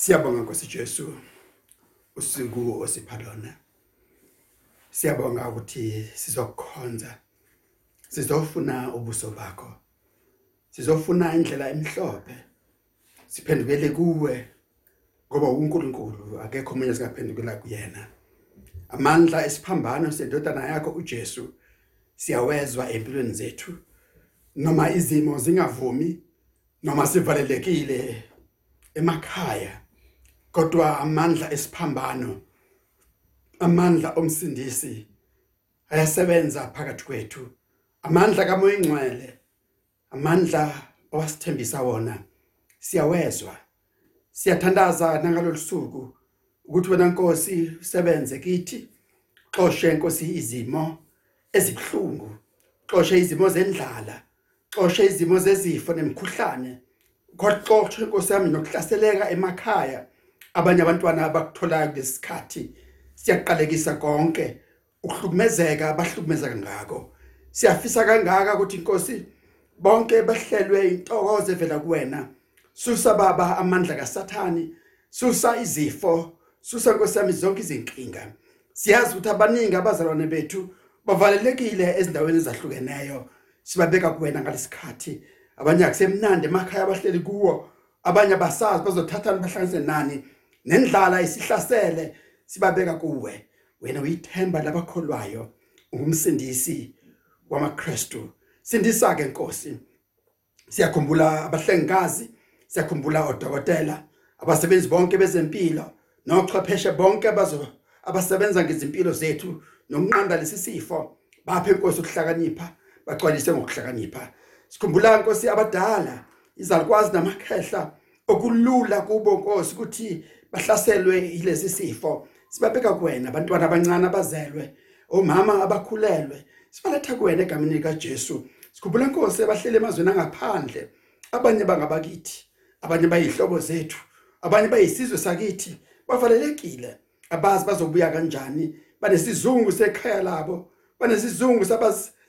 Siyabonga Nkosi Jesu usuku osipha lona. Siyabonga ukuthi sizokukhonza. Sizofuna ubuso bakho. Sizofuna indlela emhlophe. Siphendukele kuwe ngoba uNkulunkulu akekho umunye singaphendukela kuyena. Amandla esiphambano sendodana yakho uJesu siyawezwa empilweni zethu. Noma izimo zingavumi noma sivalelekile emakhaya kodwa amandla esiphambano amandla omsindisi ayasebenza phakathi kwethu. Amandla kamoya ingcwele amandla owasithembisa wona. Siyawezwa siyathandaza nangalolu suku ukuthi wena Nkosi usebenze kithi. Xoshe Nkosi izimo ezibhlungu xoshe izimo zendlala xoshe izimo zezifo nemkhuhlane kwaxoxe Nkosi yami nokuhlaseleka emakhaya. Abanye abantwana abakutholayo lesikhathi siyaqalekisa konke. Ukuhlukumezeka abahlukumezeka ngako. Siyafisa kangaka ukuthi inkosi bonke bahlelwe intokozo evela kuwena. Susa baba amandla kasathani susa izifo susa nkosi yami zonke izinkinga. Siyazi ukuthi abaningi abazalwane bethu bavalelekile ezindaweni ezahlukeneyo. Sibabeka kuwena ngalesikhathi. Abanye akusemnandi emakhaya abahleli kuwo. Abanye abasazi bazothathana bahlanganise nani. Nendlala isihlasele sibabeka kuwe. Wena uyithemba labakholwayo ungumsindisi wamaKristu. Sindisa ke Nkosi. Siyakhumbula abahlengikazi siyakhumbula odokotela abasebenzi bonke bezempilo nochwepheshe bonke abazo abasebenza ngezimpilo zethu nokunqanda lesi sifo. Baphe inkosi ukuhlakanipha bagcwalise ngokuhlakanipha. Sikhumbula inkosi abadala izalukwazi namakhehla okulula kubo inkosi ukuthi bahlaselwe ilesi sifo. Sibabeka kuwena abantwana abancane abazelwe omama abakhulelwe. Sibaletha kuwena egameni lika Jesu sikhumbula inkosi ebahlele emazweni angaphandle. Abanye bangabakithi abanye bayihlobo zethu abanye bayisizwe sakithi. Bavalelekile. Abazi bazobuya kanjani. Banesizungu sekhaya labo banesizungu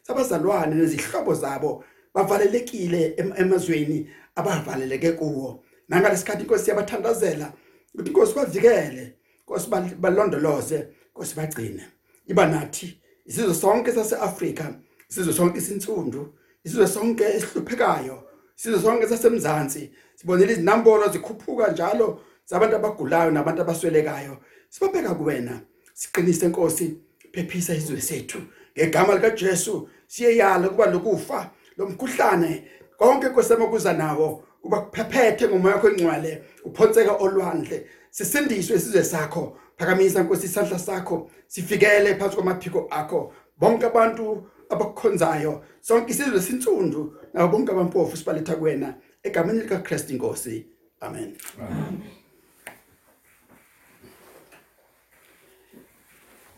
sabazalwane nezihlobo zabo. Bavalelekile emazweni abavaleleke kuwo. Nangalesikhathi inkosi yabathandazela ukuthi inkosi bavikele inkosi balondoloze inkosi bagcine iba nathi isizwe sonke saseAfrika isizwe sonke isinsundu isizwe sonke esihluphekayo isizwe sonke sasemzansi sibonile izinambolo zikhuphuka njalo zabantu abagulayo nabantu abaswelekayo. Sibabeka kuwena siqinise inkosi phephisa izwe sethu. Ngegama lika Jesu siyeyala kuba lokufa lomkhuhlane konke kosema kuza nawo kuba kuphephethe ngomoya wakho engcwele uphonseka olwandle. Sisindiswe isizwe sakho phakamisa nkosi isandla sakho sifikele phansi kwamaphiko akho. Bonke abantu abakukhonzayo sonke isizwe sinsundu nabo bonke abampofu sibaletha kuwena egameni lika Christ inkosi. Amen. Amen.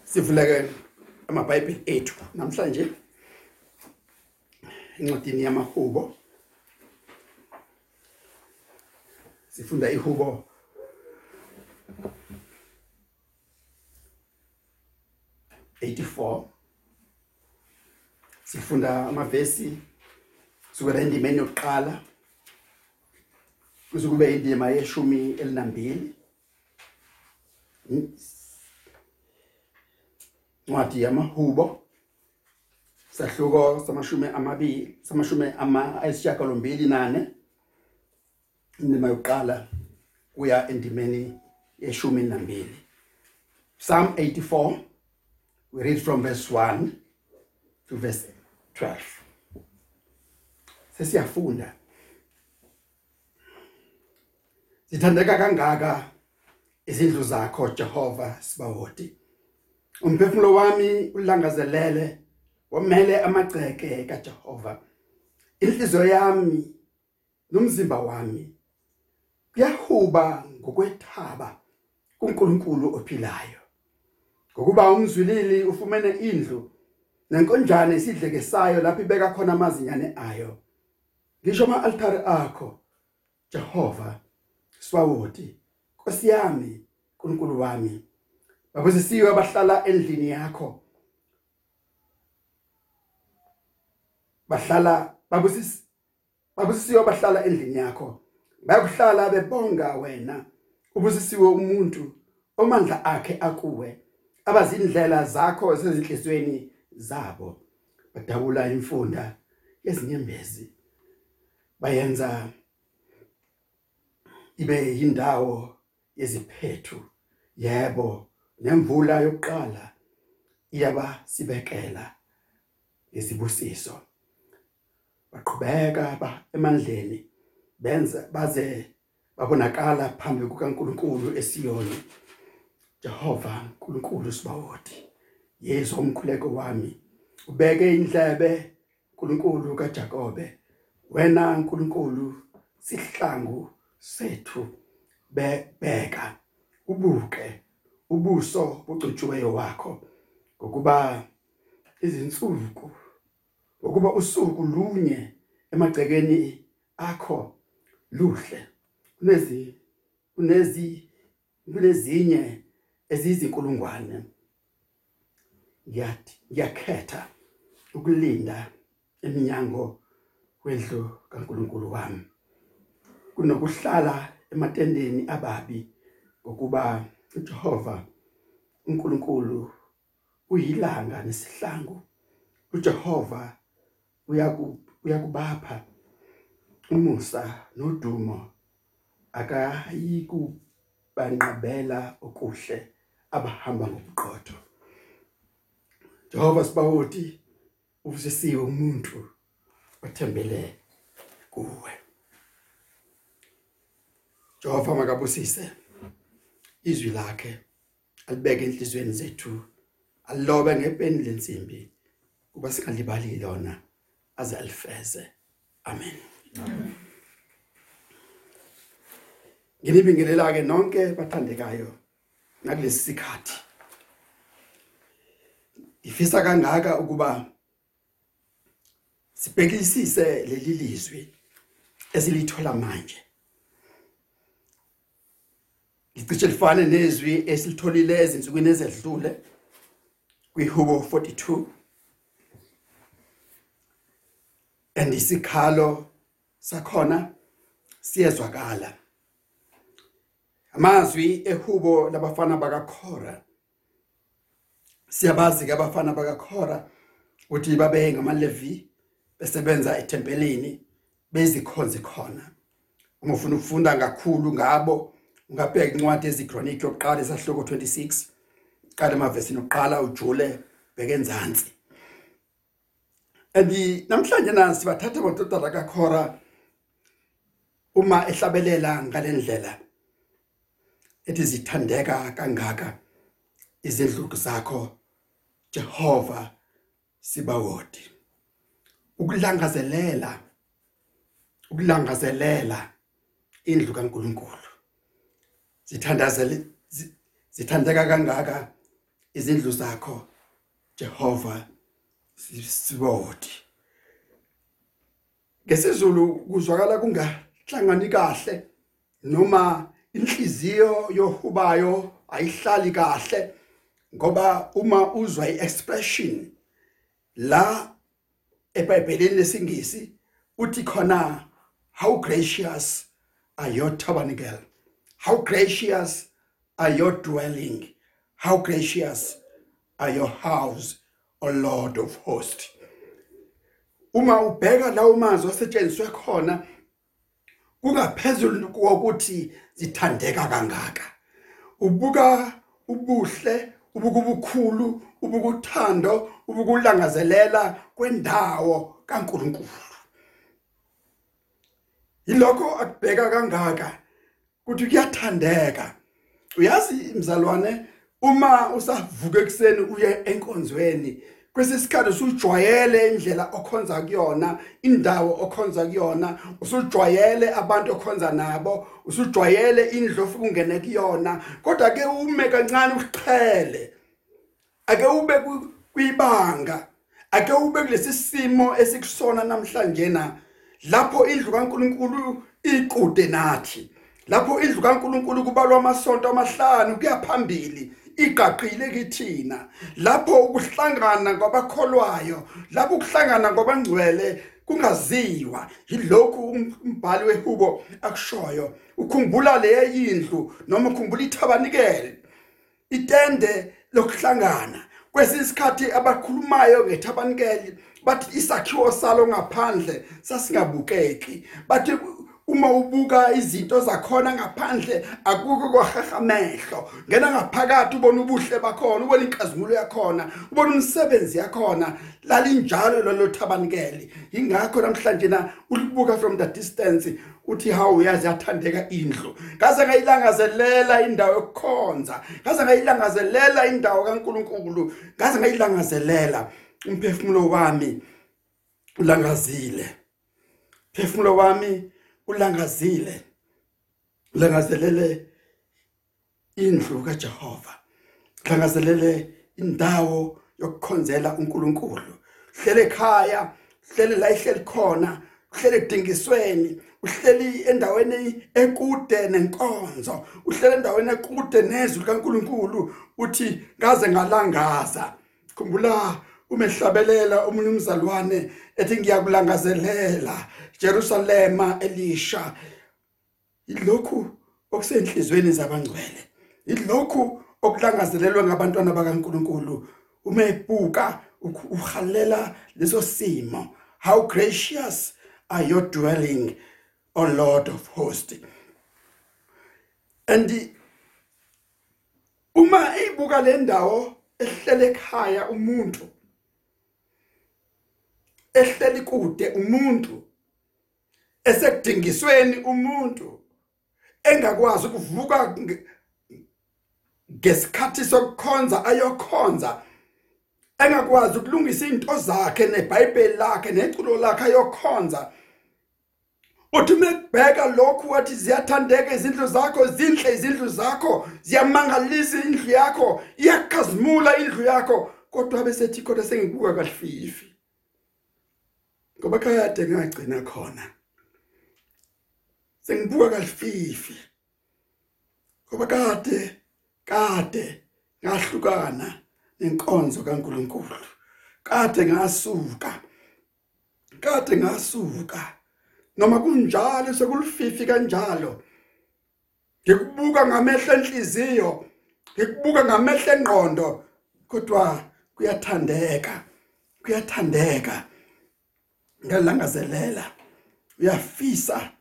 Sivuleke amabhayibheli ethu namhlanje incwadini yamahubo. Sifunda ihubo. Eighty-four. Sifunda amavesi kusukela endimeni yokuqala kuze kube indima yeshumi elinambili. Ncwadi yamahubo sahluko samashumi amabili samashumi ama ayisishiyagalombili nane. Indima yokuqala kuya endimeni yeshumi nambili Psalm 84 we read from verse 1 to verse 12 sesiyafunda. Zithandeka kangaka izindlu zakho Jehova sibawoti. Umphefumulo wami ulangazelele wamele amagceke kaJehova. Inhliziyo yami nomzimba wami kuyahuba ngokwethaba kuNkulunkulu ophilayo. Ngokuba umzwilili ufumene indlu nenkonjane isidlekesayo lapho ibeka khona amazinyane ayo. Ngisho ama-altare akho Jehova swawoti Nkosi yami uNkulunkulu wami. Babusisiwe abahlala endlini yakho. Bahlala babusisi babusisiwe abahlala endlini yakho. Bayakuhlala bebonga wena ubusisiwe umuntu omandla akhe akuwe abazindlela zakho sezinhlizweni zabo. Badabula imfunda yezinyembezi bayenza ibe yindawo yeziphethu yebo nemvula yokuqala iyaba sibekela isibusiso baqhubeka ba emandleni. Benza baze babonakala phambi kukaNkuluNkulu eSiyoni. Jehova uNkulunkulu sibawodi Yesu umkhuleko wami ubeke indlebe uNkulunkulu kaJakobe. Wena uNkulunkulu sihlangu sethu bebheka ubuke ubuso bucutshiweyo wakho ngokuba izinsuku ngokuba usuku lunye emagcekeni akho. Luhle. Kunezi kunezi kunezinye ezizinkulungwane. Ngiyathi ngiyakhetha ukulinda eminyango wendlu kaNkuluNkulu wami. Kunokuhlala ematendeni ababi ngokuba uJehova uNkulunkulu uyilanga nesihlangu. uJehova uyakubapha. Umusa nodumo akayikubanqabela okuhle abahamba ngobuqotho. Jehova sibawoti uvusisiwe umuntu othembele kuwe. Jehova makabusise izwi lakhe alibeke enhlizweni zethu alobe ngepeni lensimbi kuba singalibali lona aze alifeze. Amen. Ngilibingelela ke nonke bathandekayo ngakulesi sikhathi. Ngifisa kangaka ukuba sibhekisise leli lizwi esilithola manje. Ngicishe lifane nezwi esilitholile ezinsukwini ezedlule kwiHubo 42 andisikhalo sakhona siyezwakala. Amazwi ehubo labafana bakaKhora. Siyabazi ke abafana bakaKhora ukuthi babe ngamalevi besebenza etempelini bezikhonze khona. Uma ufuna ukufunda kakhulu ngabo ungabheka incwadi ezichronicle yokuqala esahloko 26 qala emavesini oqala ujule bheke enzansi Ebi namhlanje nasi sibathatha abantwana kaKhora uma ehlabelela ngalendlela ethi zithandeka kangaka izindlu zakho Jehova sibawodi. Ukulangazelela ukulangazelela indlu kaNkuluNkulu. Zithandazele zithandeka kangaka izindlu zakho Jehova sibodi ngesizulu kuzwakala kungahlangani kahle noma inhliziyo yohubayo ayihlali kahle ngoba uma uzwa iexpression la eBhayibhelini lesingisi uthi khona how gracious are your tabernacle? How gracious are your dwelling? How gracious are your house o lord of hosts? Uma ubheka lawo mazwi asetshenziswe khona kungaphezulu kokuthi zithandeka kangaka. Ubuka ubuhle ubukubukhulu ubukuthando ubukulangazelela kwendawo kaNkuluNkulu. Yilokho akubheka kangaka ukuthi kuyathandeka. Uyazi mzalwane uma usavuka ekseni uye enkonzweni kwesisikhathi usujwayele indlela okhonza kuyona indawo okhonza kuyona usujwayele abantu okhonza nabo usujwayele indlu ofika ungene kuyona. Kodwa ke ume kancane uqhele ake ube kwibanga ake ube kulesi simo esikusona namhlanje na lapho indlu kaNkuluNkulu iqude nathi lapho indlu kaNkuluNkulu kubalwa amasonto amahlanu kuyaphambili igaqile kithina lapho ukuhlangana kwabakholwayo lapho ukuhlangana kwabangcwele kungaziwa. Yilokhu umbhali wehubo akushoyo. Ukhumbula le yindlu noma ukhumbula ithabanikele. Itende lokuhlangana. Kwesisikhathi abakhulumayo ngethabanikeli bathi isakhiwo salo ngaphandle sasingabukeki. Bathi uma ubuka izinto zakhona ngaphandle akukho kwahaha amehlo ngena ngaphakathi ubona ubuhle bakhona ubona inkazimulo yakhona ubona umsebenzi yakhona. Lalinjalo lolo thabanikeli ingakho namhlanje na ulibuka from the distance uthi hawu uyazi yathandeka indlu. Ngaze ngayilangazelela indawo yokukhonza. Ngaze ngayilangazelela indawo kaNkuluNkulu. Ngaze ngayilangazelela. Umphefumulo wami ulangazile. Phefumulo wami ulangazile langazelele indlu kaJehova langazelele indawo yokukhonzela uNkulunkulu. Hlele ekhaya hlele la ihleli khona uhlele edingisweni uhleli endaweni ekude nenkonzo uhlele endaweni ekude nezwi kaNkulunkulu uthi ngaze ngalangaza. Khumbula umehlabelela umunye umzalwane ethi ngiyakulangazelela Jerusalema elisha. Ilokhu okusenhlizweni zabangcwele. Ilokhu okulangazelelwe ngabantwana bakaNkuluNkulu. Uma ebuka uhalela leso simo. How gracious are your dwelling o lord of hosts. And uma ebuka le ndawo ehlele ekhaya umuntu ehleli kude umuntu esekudingisweni umuntu engakwazi ukuvuka ngesikhathi sokukhonza ayokhonza engakwazi ukulungisa izinto zakhe neBhayibheli lakhe neculo lakhe ayokhonza. Uthi mekubheka lokhu wathi ziyathandeka izindlu zakho zinhle izindlu zakho ziyamangalisa indlu yakho iyakhazimula indlu yakho kodwa bese thi kodwa sengibuka kahlifi ngoba kade ngagcina khona sengibuka kalififi ngoba kade kade ngahlukana nenkonzo kaNkuluNkulu. Kade ngasuka kade ngasuka. Noma kunjalo sekulififi kanjalo ngikubuka ngamehlo enhliziyo ngikubuka ngamehlo engqondo kodwa kuyathandeka kuyathandeka. Ngelangazelela uyafisa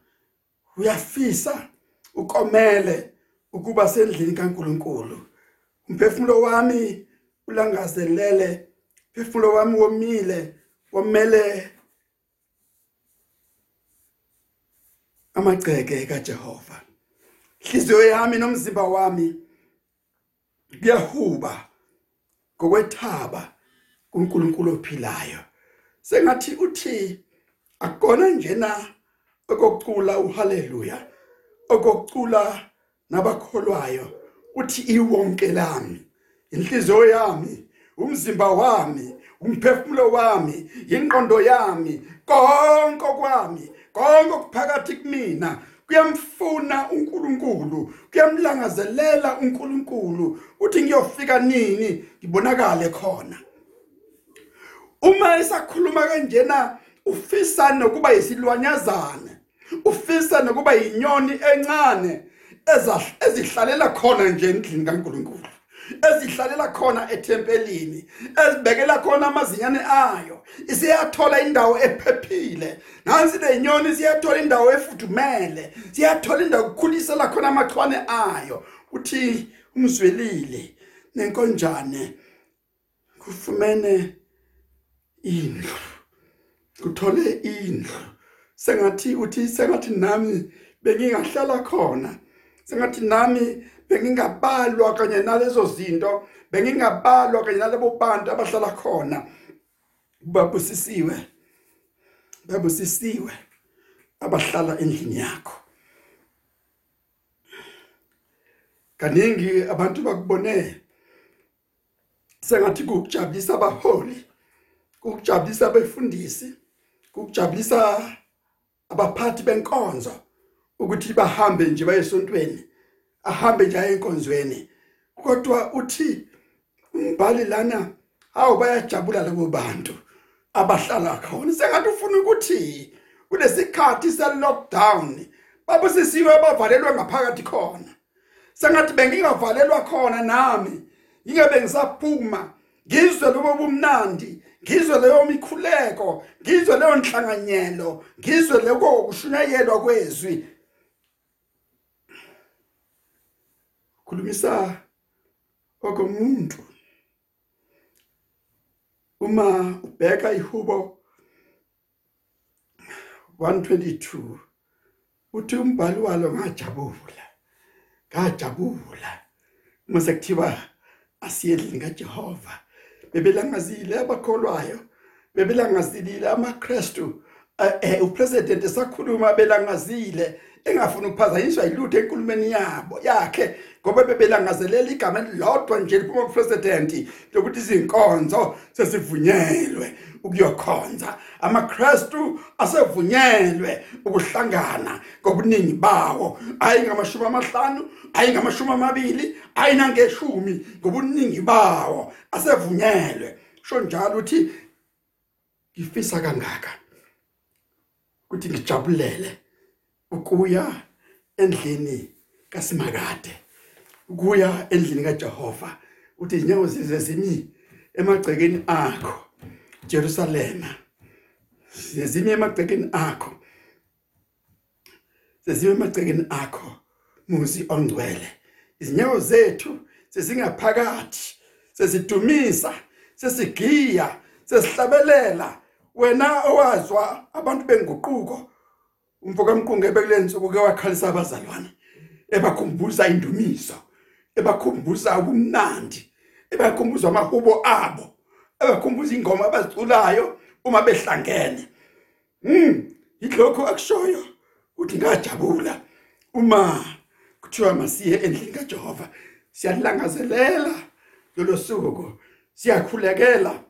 uyafisa ukomele ukuba sendlini kaNkuluNkulu. Umphefumulo wami ulangazelele umphefumulo wami womile womele amagceke kaJehova. Inhliziyo yami nomzimba wami kuyahuba ngokwethaba kuNkulunkulu ophilayo. Sengathi uthi akona njena okokucula uhaleluya okokucula nabakholwayo. Uthi iwonke lami inhliziyo yami umzimba wami umphefumulo wami inqondo yami konke kwami konke okuphakathi kumina kuyamfuna uNkulunkulu kuyamlangazelela uNkulunkulu. Uthi ngiyofika nini? Ngibonakale khona uma esakhuluma kanjena ufisa nokuba isilwanyazana ufisa nokuba inyoni encane ezihlalela khona nje endlini kaNkuluNkulu ezihlalela khona ethempelini ezibekela khona amazinyane ayo isiyathola indawo ephephile. Nansi lenyoni siyathola indawo efudumele siyathola indawo ukukhulisela khona amachwane ayo. Uthi umzwelile nenkonjane kufumene indlu. Kuthole indlu. Sengathi uthi sengathi nami bengingahlala khona. Sengathi nami bengingabalwa kanye nalezo zinto bengingabalwa kanye nalabo bantu abahlala khona. Babusisiwe. Babusisiwe. Abahlala endlini yakho. Kaningi abantu bakubone sengathi kukujabulisa abaholi. Kukujabulisa abefundisi kukujabulisa abaphathi benkonzo ukuthi bahambe nje baye esontweni ahambe nje enkonzweni. Kodwa uthi umbhali lana awu bayajabula labo bantu abahlala khona. Sengathi ufuna ukuthi kulesikhathi se lockdown babusisiwe bavalelwe ngaphakathi khona. Sengathi bengingavalelwa khona nami ingabe ngisaphuma ngizwe lobo bumnandi ngizwe leyo mikhuleko ngizwe leyo nhlanganelo ngizwe leko kushunyayelwa kwezwi. Khulumisa okomuntu. Uma ubheka ihubo 122 uthi umbhali walo ngajabula ngajabula. Mase kuthiwa asiyedlini kaJehova bebelangazile abakholwayo bebelangazilile amaKristu eh, eh upresident esakhuluma belangazile engafuni ukuphazanyiswa yilutho enkulumeni yabo yakhe ngoba bebelangazelela igama elilodwa nje liphuma kupresident lokuthi izinkonzo sesivunyelwe ukuyokhonza. amaKristu asevunyelwe ukuhlangana ngobuningi bawo ayingamashumi amahlanu ayingamashumi amabili ayinangeshumi ngobuningi bawo asevunyelwe. Sho njalo uthi ngifisa kangaka ukuthi ngijabulele ukuya endlini kaSimakade ukuya endlini kaJehova. Uthi inyawo zize zimi emagcekeni akho Jerusalema. Zimi emagcekeni akho sezime emagcekeni akho muzi ongcwele. Izinyawo zethu sesingaphakathi sesidumisa sesigiya sesihlabelela wena owazwa abantu benguquko umfoka mqungu ebekulensuku ke wakhalisa abazalwane ebakhumbuza indumiso ebakhumbuza ubumnandi ebakhumbuza amahubo abo ebakhumbuza ingoma abaziculayo uma behlangene. Mm yilokho akushoyo uthi ngajabula uma kuthiwa masiye endlini kaJehova siyalangazelela lolo suku siyakhulekela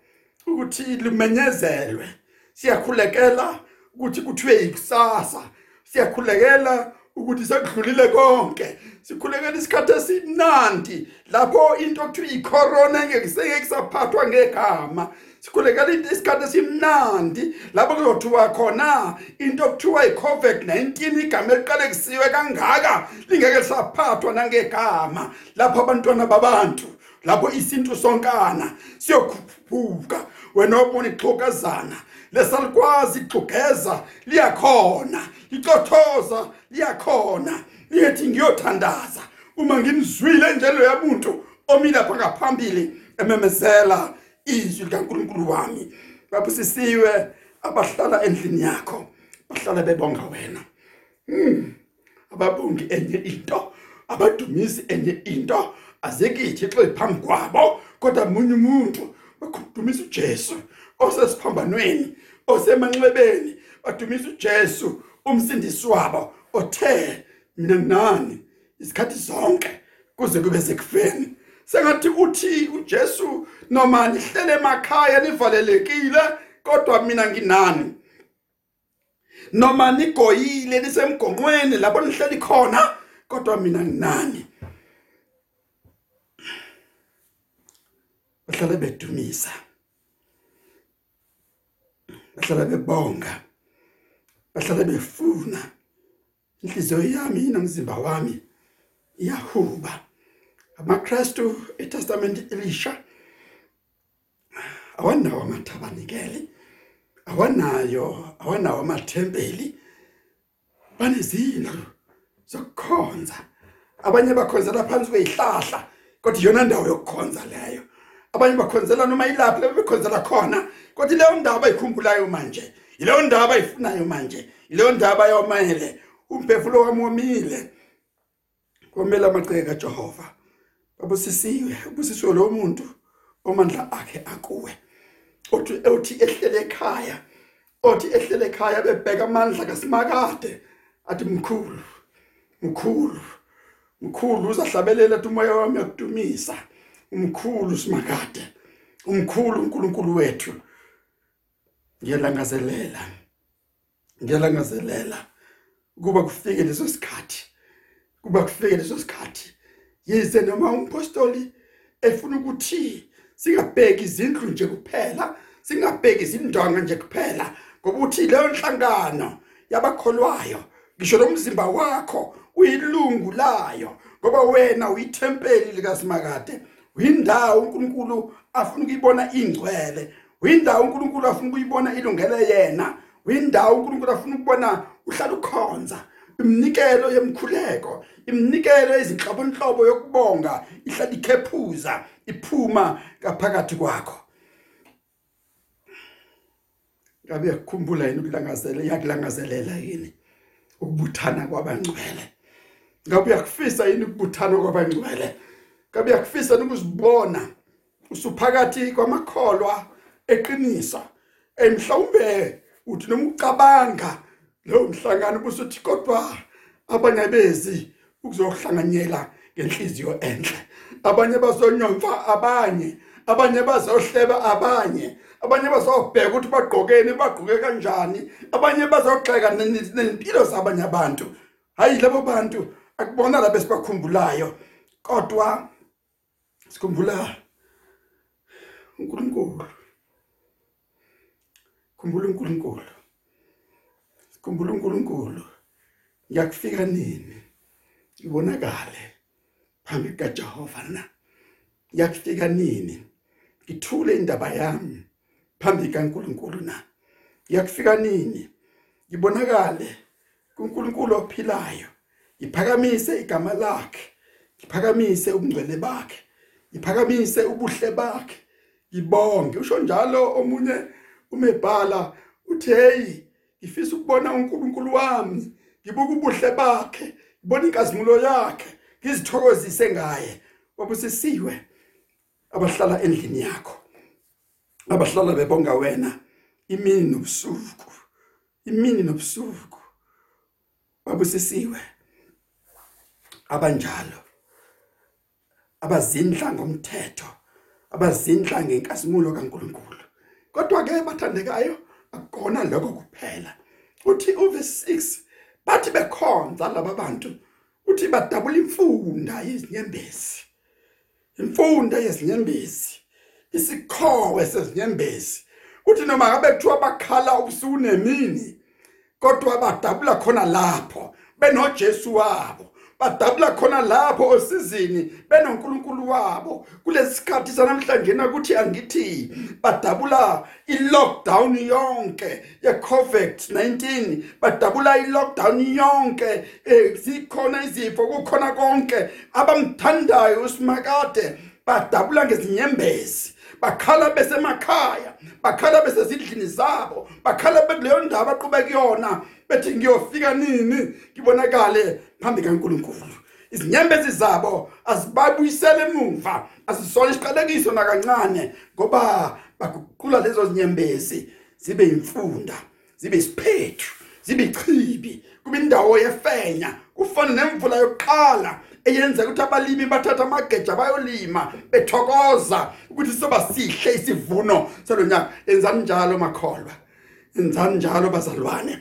ukuthi limenyezelwe siyakhulekela ukuthi kuthiwe ikusasa. Siyakhulekela ukuthi sekudlulile konke. Sikhulekela isikhathi esimnandi lapho into okuthiwa icorona ngeke kusaphathwa ngegama. Sikhulekela isikhathi esimnandi lapho kuzothiwa khona into okuthiwa iCovid-19 igama eliqale kusiwe kangaka lingeke lisaphathwa nangegama. Lapho abantwana babantu lapho isintu sonkana siyokhuphuka. Wena obona ixhokazana lesalikwazi igxugeza liyakhona. Licothoza liyakhona. Liyethi ngiyothandaza. Uma ngimzwile njalo yamuntu omile lapha ngaphambili ememezela izwi likaNkuluNkulu wami. Babusisiwe abahlala endlini yakho bahlala bebonga wena. Hmm. ababongi enye into abadumisi enye into azekithi xe phambi kwabo kodwa munye umuntu bakhudumisa uJesu osesiphambanweni osemanxebeni. Badumisa uJesu umsindisi wabo othe mina nani isikhathi zonke kuze kube sekufeni. Sengathi uthi uJesu noma nihlele emakhaya nivalelekile kodwa mina nginani. Noma nigoyile nisemgonqweni lapho nihleli khona kodwa mina nginani. Bahlale bedumisa. Bahlala bebonga. Bahlala befuna. Inhliziyo yami nomzimba wami. Iyahuba. amaKristu eTestament elisha awanawo amathabanikeli. Awanayo awanawo amathempeli. Banezindlu zokukhonza. Abanye bakhonzela phansi kwezihlahla kodwa iyona ndawo yokukhonza leyo. Abanye bakhonzela noma ilaphi bebekhonzela khona. Kodwa leyo ndaba ayikhumbulayo manje ileyo ndaba ayifunayo manje ileyo ndaba yomele umphefumulo wami womile. Komela amagceke kaJehova babusisiwe ubusisiwe lo muntu omandla akhe akuwe. Othi othi ehlele ekhaya othi ehlele ekhaya bebheka amandla kaSimakade athi mkhulu mkhulu mkhulu uzahlabelela umoya wami yakudumisa umkhulu simakade umkhulu uNkulunkulu wethu. Ngiyalangazelela ngiyalangazelela kuba kufike leso sikhathi kuba kufike leso sikhathi. Yize noma umpostoli efuna ukuthi singabheki izindlu nje kuphela singabheki izindonga nje kuphela ngoba uthi leyo nhlangano yabakholwayo ngisho nomzimba wakho uyilungu layo ngoba wena uyithempeli likaSimakade. Uyindawo uNkulunkulu afuna ukuyibona ingcwele. Uyindawo uNkulunkulu afuna ukuyibona ilungele yena. Uyindawo uNkulunkulu afuna ukubona uhlala ukhonza. Iminikelo yemkhuleko iminikelo ezinhlobonhlobo yokubonga ihlala ikhephuza iphuma ngaphakathi kwakho. Ngabe yakukhumbula yini ukulangazela yakulangazelela yini ukubuthana kwabangcwele? Ngabe uyakufisa yini ukubuthana kwabangcwele? Ngabe uyakufisa ukuzibona usuphakathi kwamakholwa eqinisa emhlawumbe uthi noma ucabanga lo mhlangano busuthi kodwa abanyabezi ukuzohlanganyela ngenhliziyo enhle. Abanye bazonyomfa abanye abanye bazohleba abanye abanye bazobheka ukuthi bagqokeni bagqoke kanjani abanye bazogxeka nempilo zabanye abantu. Hayi labo bantu akubona la besibakhumbulayo kodwa sikhumbula uNkulunkulu. Khumbula uNkulunkulu. Sikhumbula uNkulunkulu. Ngiyakufika nini? Ibonakale phambi kaJehova na? Ngiyakufika nini? Ngithule indaba yami phambi kaNkulunkulu na? Ngiyakufika nini? Ngibonakale kuNkulunkulu ophilayo. Iphakamise igama lakhe. Iphakamise ubungcwele bakhe. Iphakamise ubuhle bakhe. Ibonge usho njalo omunye umebhala uthi hey ngifisa ukubona uNkulunkulu wami. Ngibuka ubuhle bakhe. Ngibona inkazimulo yakhe. Ngizithokozise ngaye. Wabusisiwe abahlala endlini yakho. Abahlala bebonga wena. Imini nobusuku. Imini nobusuku. Babusisiwe abanjalo. Abazindla ngomthetho abazindla ngenkazimulo kaNkuluNkulu. Kodwa ke bathandekayo akukona lokho kuphela. Uthi uverse 6 bathi bekhonza laba bantu uthi badabula imfunda yezinyembezi. Imfunda yezinyembezi isikhowe sezinyembezi. Uthi noma ngabe kuthiwa bakhala ubusuku nemini kodwa badabula khona lapho benoJesu wabo. Badabula khona lapho osizini benonkulunkulu wabo. Kulesikhathi sanamhlanje nakuthi angithi badabula ilockdown yonke ye covid-19 badabula ilockdown yonke zikhona izifo kukhona konke abamthandayo usimakade. Badabula ngezinyembezi. Bakhala besemakhaya bakhala besezindlini zabo bakhala bekuleyo ndawo baqhubeka kuyona bethi ngiyofika nini? Ngibonakale phambi kaNkuluNkulu. Izinyembezi zabo azibabuyisele emuva asisole isiqalekiso nakancane ngoba baguqula lezo zinyembezi. Zibe imfunda zibe isiphethu zibe ichibi kube indawo yefenya kufana nemvula yokuqala eyenza ukuthi abalimi bathatha amageja bayolima bethokoza ukuthi soba sihle isivuno salonyaka enzani njalo makholwa? Enzani njalo bazalwane?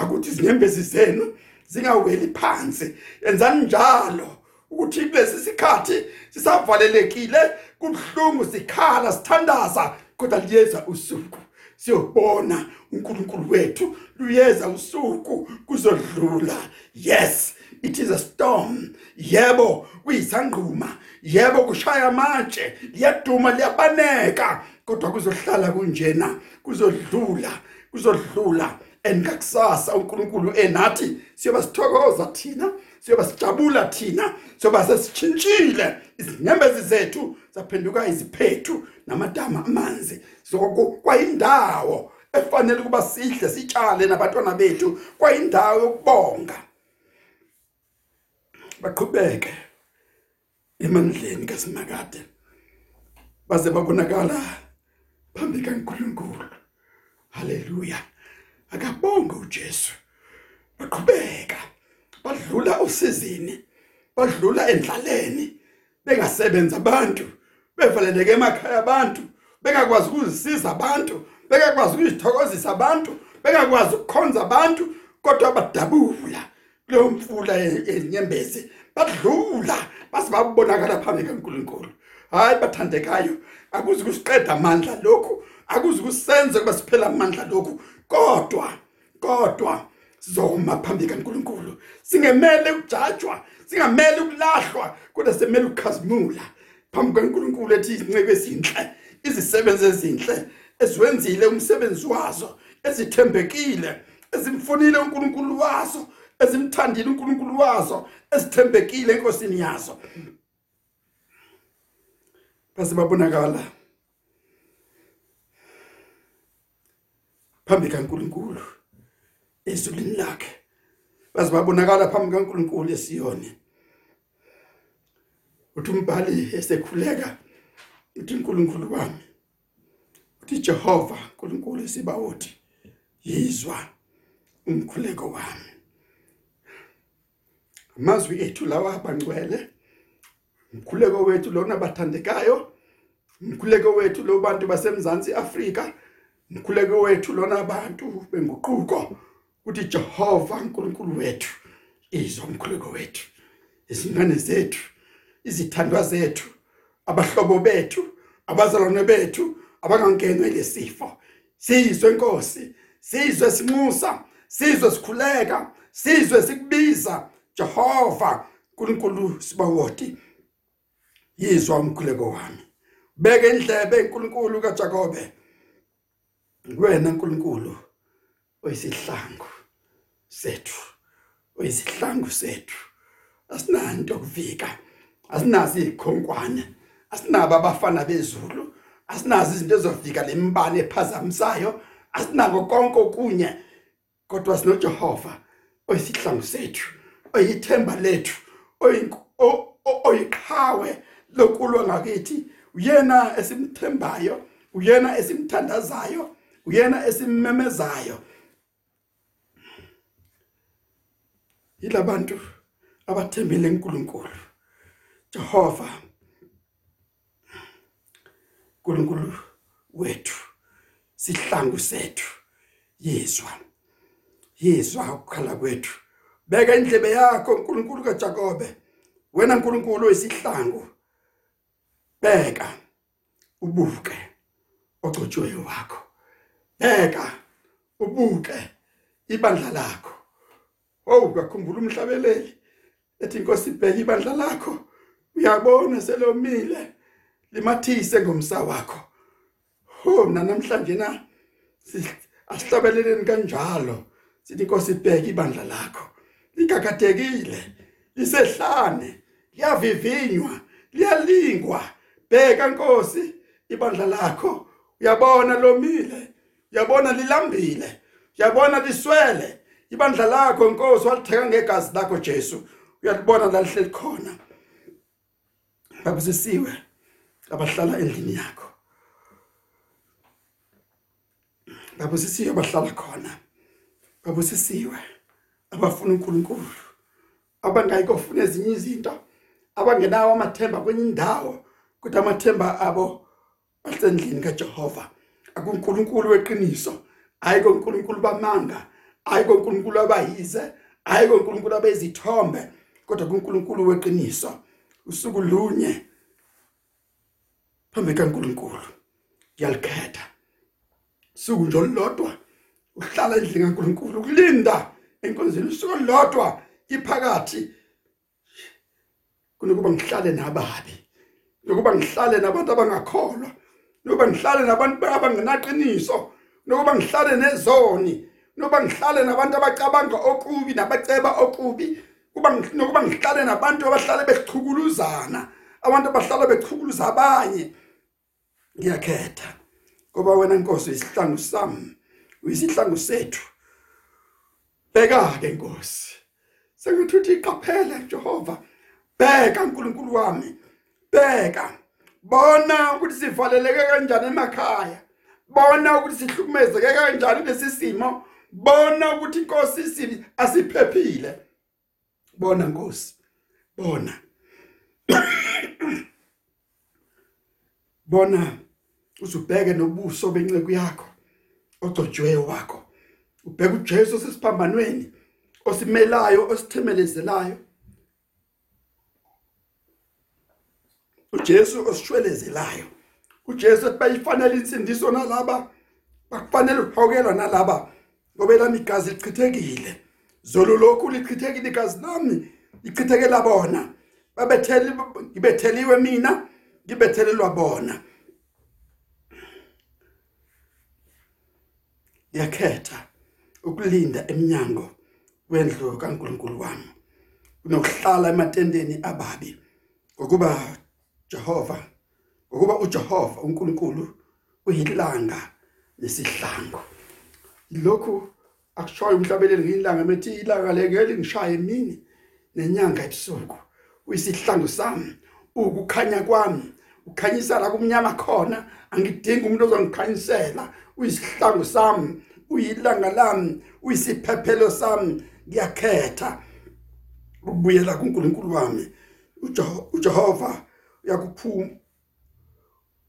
Akuthi izinyembezi zenu zingaweli phansi. Enzani njalo ukuthi kulesi sikhathi sisavalelekile kubhlungu sikhala sithandaza kodwa liyeza usuku. Siyobona uNkulunkulu wethu luyeza usuku kuzodlula. Yes. It is a storm. Yebo kuyisangquma. Yebo kushaya amatshe. Liyaduma liyabaneka. Kodwa kuzohlala kunjena kuzodlula kuzodlula. Engakusasa uNkulunkulu enathi siyoba sithokoza thina siyoba sijabula thina siyoba sesitshintshile. Izinyembezi zethu zaphenduka iziphethu namadama amanzi. Soko kwayindawo efanele kuba sihle sitshale nabantwana bethu. Kwayindawo yokubonga. Baqhubeke emandleni kaSimakade. Baze babonakala phambi kaNkulunkulu. Haleluya. Akabonge uJesu. Baqhubeka badlula usizini badlula endlaleni bengasebenza abantu bevaleleke emakhaya abantu bengakwazi ukuzisiza abantu bengakwazi ukuzithokozisa abantu bengakwazi ukukhonza abantu kodwa badabula. Kuleyo mfula yenyembezi badlula basibabonakala phambi kaNkuluNkulu. Hayi bathandekayo akuzi kusiqeda amandla lokhu akuze kusenze kuba siphela amandla lokhu. Kodwa kodwa sizoma phambi kaNkuluNkulu. Singemele ukujajwa singamele ukulahlwa kodwa semele ukukhazimula. Phambi kaNkuluNkulu ethi izinceke ezinhle izisebenzi ezinhle eziwenzile umsebenzi wazo ezithembekile ezimfunile uNkulunkulu wazo ezimthandile uNkulunkulu wazo ezithembekile enkosini yazo. Base babonakala phambi kaNkulunkulu ezulwini lakhe. Baze babonakala phambi kaNkulunkulu eSiyoni. Uthi umbhali esekhuleka uthi uNkulunkulu wami uthi Jehova uNkulunkulu esibawothi yizwa umkhuleko wami. Amazwi ethu lawa abangcwele umkhuleko wethu lona bathandekayo umkhuleko wethu lo bantu basemzansi Afrika umkhuleko wethu lona abantu benguquko uthi Jehova uNkulunkulu wethu izwa umkhuleko wethu izingane zethu izithandwa zethu abahlobo bethu abazalwane bethu abangangenwe lesifo sizwe inkosi sizwe sinxusa sizwe sikhuleka sizwe sikubiza Jehova uNkulunkulu sibawoti yizwa umkhuleko wami. Beke indlebe enkulunkulu kaJakobe. Wena nkulunkulu oyisihlangu sethu oyisihlangu sethu. Asinanto kuvika asinazi ikhonkwane asinabo abafana bezulu asinazi izinto ezofika lembane ephazamisayo asinako konke okunye kodwa sino Jehova oyisihlangu sethu. Oyithemba lethu oyiqhawe lokulwa ngakithi. Uyena esimthembayo uyena esimthandazayo uyena esimmemezayo. Yilabantu abathembele uNkulunkulu Jehova uNkulunkulu wethu sihlangu sethu. Yezwa yezwa ukukhala kwethu. Beka indlebe yakho uNkulunkulu kaJakobe. Wena uNkulunkulu oyisihlangu. Beka ubuke ogcotshiwe wakho. Beka ubuke ibandla lakho. Oh ukakhumbula umhlabeleli ethi inkosi ibheke ibandla lakho. Uyabona selomile limathise ngomsa wakho. Ho mina namhlanje na asihlabeleleni kanjalo. Sithi inkosi ibheke ibandla lakho. Likakadekile lisehlane liyavivinywa liyalingwa. Bheka inkosi ibandla lakho uyabona lomile uyabona lilambile uyabona liswele. Ibandla lakho Nkosi walitheka ngegazi lakho Jesu. Uyalibona la lihleli khona. Babusisiwe abahlala endlini yakho. Babusisiwe abahlala khona. Babusisiwe abafuna uNkulunkulu abangayikofuna ezinye izinto abangenawo amathemba kwenye indawo kodwa amathemba abo asendlini kaJehova. akuNkulunkulu weqiniso ayiko uNkulunkulu bamanga hayi koNkulunkulu abayize hayi koNkulunkulu abezithombe kodwa kuNkulunkulu weqiniso. Usuku lunye phambi kaNkulunkulu yalikhetha suku nje olodwa uhlala endlini kaNkulunkulu ukulinda enkonzweni usuku olodwa iphakathi. Kunokuba ngihlale nababi nokuba ngihlale nabantu abangakholwa nokuba ngihlale nabantu abangenaqiniso nokuba ngihlale nezoni noba ngihlale nabantu abacabanga okubi nabaceba okubi kuba nokuba ngihlale nabantu abahlale bechukuluzana abantu abahlala bechukuluza abanye. Ngiyakhetha ngoba wena Nkosi isihlangu sami uyisihlangu sethu. Beka ke Nkosi. Sengithi iqaphele Jehova. Beka uNkulunkulu wami. Beka bona ukuthi sivaleleke kanjani emakhaya? Bona ukuthi sihlukumezeke kanjani lesisimo bona ukuthi inkosi isibi asiphephile? Bona nkosi. Bona. Bona uzubheke nobuso benceke yakho ogcotshwe wakho. Ubheka uJesu sesiphambanweni osimelayo osithemelezelelayo. uJesu osishwelezelayo. uJesu bayifanele insindiso nalaba bakufanele uhokelwa nalaba. Ngoba elami igazi lichithekile. Zolo lokhu lichithekile igazi lami lichithekela bona. Babetheli ngibetheliwe mina ngibethelelwa bona. Yakhetha ukulinda eminyango wendlu kaNkuluNkulu wami. Kunokuhlala ematendeni ababi ngokuba Jehova ngokuba uJehova uNkulunkulu uyilanga nesihlangu. Lokhu akushoyo umhlabeleli ngilanga methi ilanga lekeli ngishaye emini nenyanga ebusuku. Uyisihlangu sami ukukhanya kwami ukhanyisa la kumnyama khona angidingi umuntu ozongikhanyisela. Uyisihlangu sami uyilanga lami uyisiphephelo sami ngiyakhetha. Ukubuyela kuNkulunkulu wami uJehova uyakuphuma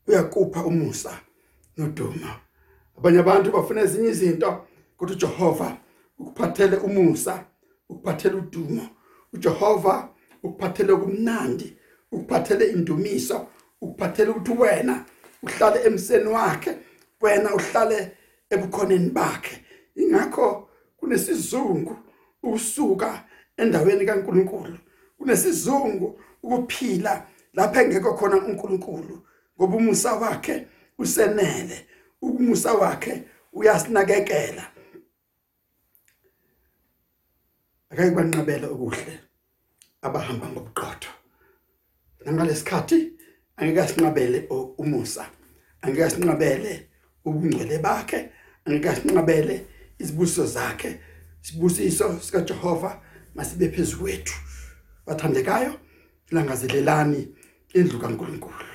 uyakupha umusa noduma. Abanye abantu bafuna ezinye izinto kodwa uJehova ukuphathele umusa ukuphathele udumo. uJehova ukuphathele kumnandi ukuphathele indumiso ukuphathele ukuthi wena uhlale emseni wakhe wena uhlale ebukhoneni bakhe. Ingakho kunesizungu usuka endaweni kaNkuluNkulu. Kunesizungu ukuphila lapha engekho khona uNkulunkulu ngoba umusa wakhe usenele umusa wakhe uyasinakekela. Akake banqabela okuhle abahamba ngobuqotho. Nangalesikhathi angeke asinqabele umusa angeke asinqabele ubungcwele bakhe angeke asinqabele izibusiso zakhe sibusiso sika Jehova masibe phezukwethu bathandekayo langazelelani indlu kaNkuluNkulu.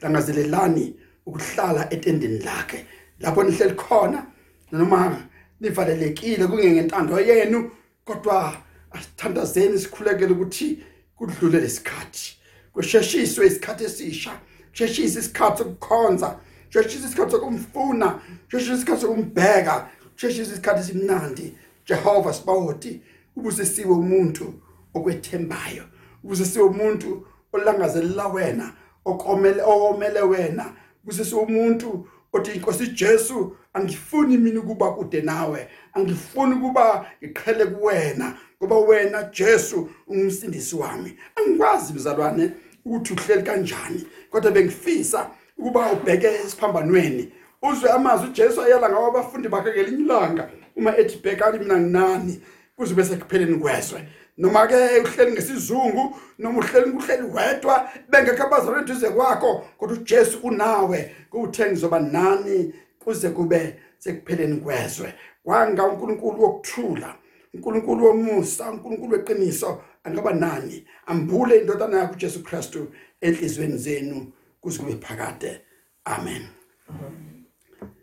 Langazelelani ukuhlala etendeni lakhe. Lapho nihleli khona noma nivalelekile kungengentando yenu kodwa asithandazeni sikhulekele ukuthi kudlule lesikhathi. Kusheshiswe isikhathi esisha kusheshise isikhathi sokukhonza. Kusheshise isikhathi sokumfuna kusheshise isikhathi sokumbheka kusheshise isikhathi simnandi Jehova sibawoti ubuse siwe umuntu okwethembayo ubuse siwe umuntu olangazelela wena okomele owomele wena. Ubuse siwe umuntu othi inkosi Jesu angifuni mina ukuba kude nawe? Angifuni ukuba iqhele kuwena ngoba wena Jesu ungumsindisi wami. Angikwazi mzalwane ukuthi uhleli kanjani kodwa bengifisa ukuba ubheke esiphambanweni. Uzwe amazwi uJesu ayala ngawo abafundi bakhe ngelinye ilanga. Uma ethi bhekani mina nginani kuze bese kupheleni kwezwe. Noma ke uhleli ngesizungu noma uhleli uhleli wedwa bengekho abazalwane duze kwakho kodwa uJesu unawe. Kuthe ngizoba nani kuze kube sekupheleni kwezwe? Kwanga uNkulunkulu wokuthula uNkulunkulu womusa uNkulunkulu weqiniso. Angaba nani? Ambule indodana yakhe uJesu Kristu enhlizweni zenu. Kuze kube phakade. Amen.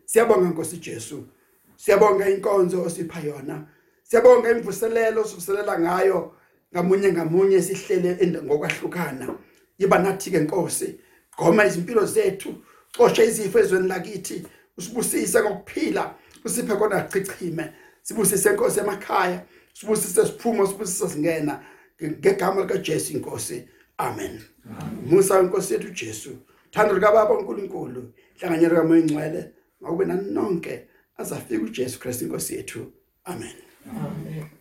Siyabonga Nkosi Jesu. Siyabonga inkonzo osipha yona. Siyabonga imvuselelo osivuselela ngayo. Ngamunye ngamunye sihlele ngokwahlukana. Yiba nathi ke Nkosi goma izimpilo zethu xosha izifo ezweni lakithi usibusise ngokuphila usiphe kona chichime. Sibusise Nkosi emakhaya. Sibusise siphumo sibusise singena. Ngegama lika Jesu inkosi amen. Musa inkosi yethu Jesu thando lika baba uNkulunkulu hlanganyelo kamoya ingcwele ngakube nanonke azafika uJesu Kristu inkosi yethu. Amen. Amen.